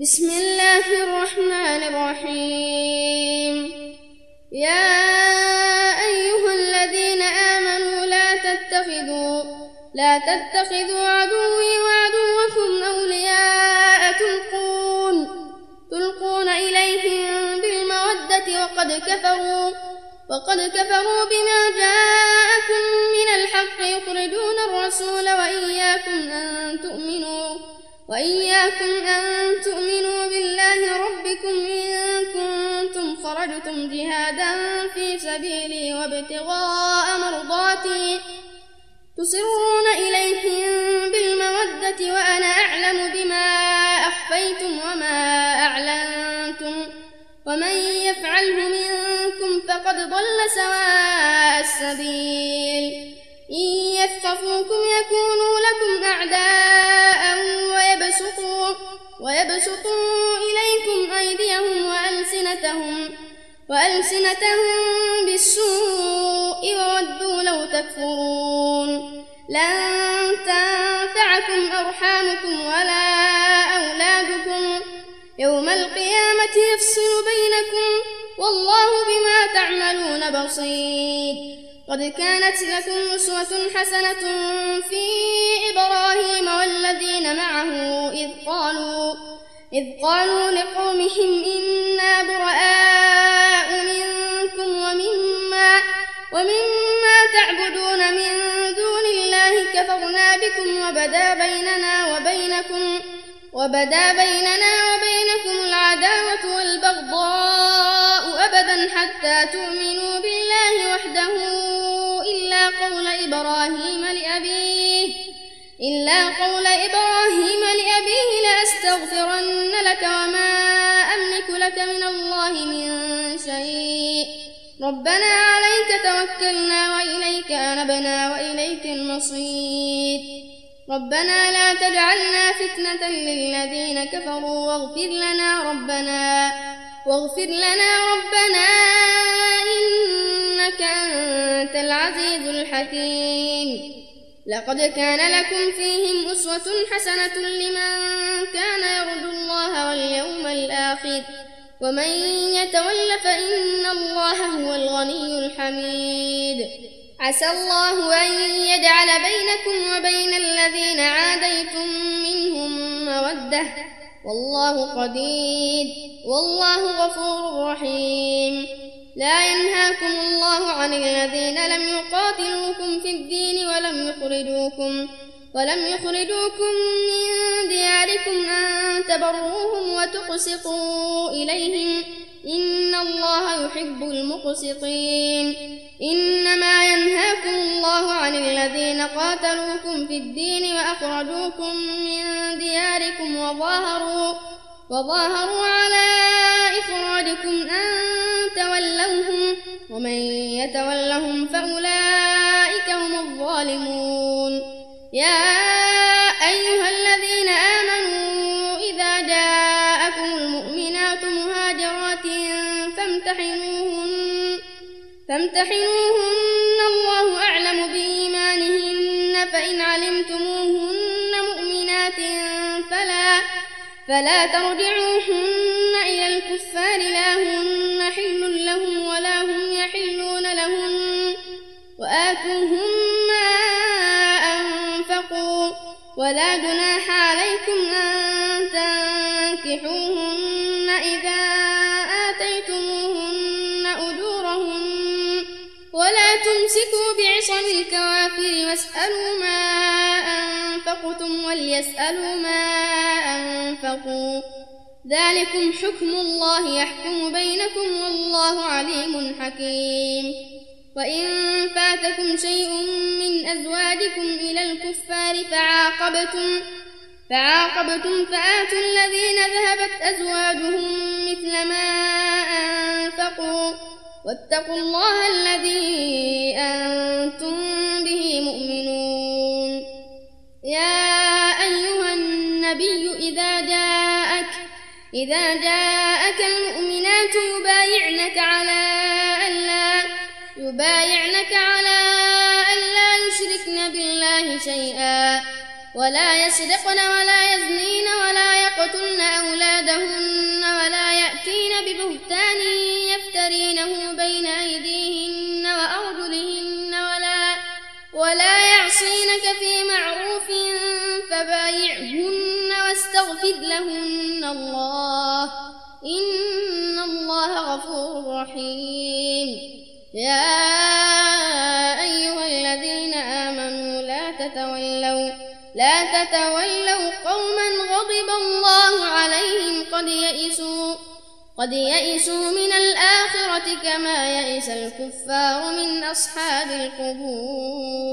بسم الله الرحمن الرحيم. يا أيها الذين آمنوا لا تتخذوا لا تتخذوا عدوي وعدوكم أولياء تلقون تلقون إليهم بالمودة وقد كفروا وقد كفروا بما جاءكم من الحق يخرجون الرسول وإياكم أن تؤمنوا. وإياكم أن تؤمنوا بالله ربكم إن كنتم خرجتم جهادا في سبيلي وابتغاء مرضاتي تسرون إليهم بالمودة وأنا أعلم بما أخفيتم وما أعلنتم ومن يفعله منكم فقد ضل سواء السبيل إن يثقفوكم يكونوا وألسنتهم بالسوء وودوا لو تكفرون. لن تنفعكم أرحامكم ولا أولادكم. يوم القيامة يفصل بينكم والله بما تعملون بصير. قد كانت لكم أسوة حسنة في إبراهيم والذين معه إذ قالوا إذ قالوا لقومهم إنا ومما تعبدون من دون الله كفرنا بكم وبدا بيننا وبينكم وبدا بيننا وبينكم العداوة والبغضاء أبدا حتى تؤمنوا بالله وحده قول إبراهيم لأبيه إلا قول إبراهيم لأبيه لأستغفرن لك وما أملك لك من الله من شيء ربنا عليك توكلنا وإليك أنبنا وإليك المصير. ربنا لا تجعلنا فتنة للذين كفروا واغفر لنا ربنا واغفر لنا ربنا إنك أنت العزيز الحكيم. لقد كان لكم فيهم أسوة حسنة لمن كان ومن يتول فإن الله هو الغني الحميد. عسى الله أن يجعل بينكم وبين الذين عاديتم منهم مودة. والله قدير والله غفور رحيم. لا ينهاكم الله عن الذين لم يقاتلوكم في الدين ولم يخرجوكم. ولم يخرجوكم من دياركم أن تبروهم وتقسطوا إليهم إن الله يحب المقسطين. إنما ينهاكم الله عن الذين قاتلوكم في الدين وأخرجوكم من دياركم وظاهروا وظاهروا على إخراجكم أن تولوهم ومن يتولهم فأولئك هم الظالمون. فامتحنوهن. فامتحنوهن الله أعلم بإيمانهن فإن علمتموهن مؤمنات فلا فلا ترجعوهن إلى الكفار لا هن حل لهم ولا هم يحلون لهن. وآتوهم ما أنفقوا ولا جناح تمسكوا بعصم الكوافر واسألوا ما أنفقتم وليسألوا ما أنفقوا. ذلكم حكم الله يحكم بينكم والله عليم حكيم. وإن فاتكم شيء من أزواجكم إلى الكفار فعاقبتم فعاقبتم فآتوا الذين ذهبت أزواجهم مثل ما أنفقوا. واتقوا الله الذي إذا جاءك المؤمنات يبايعنك على ألا يبايعنك على ألا يشركن بالله شيئا ولا يسرقن ولا يزنين ولا يقتلن أولادهن ولا يأتين ببهتان يفترينه بين أيديهن وأرجلهن ولا ولا يعصينك في واستغفر لهن الله. إن الله غفور رحيم. يا أيها الذين آمنوا لا تتولوا لا تتولوا قوما غضب الله عليهم قد يئسوا قد يئسوا من الآخرة كما يئس الكفار من أصحاب القبور.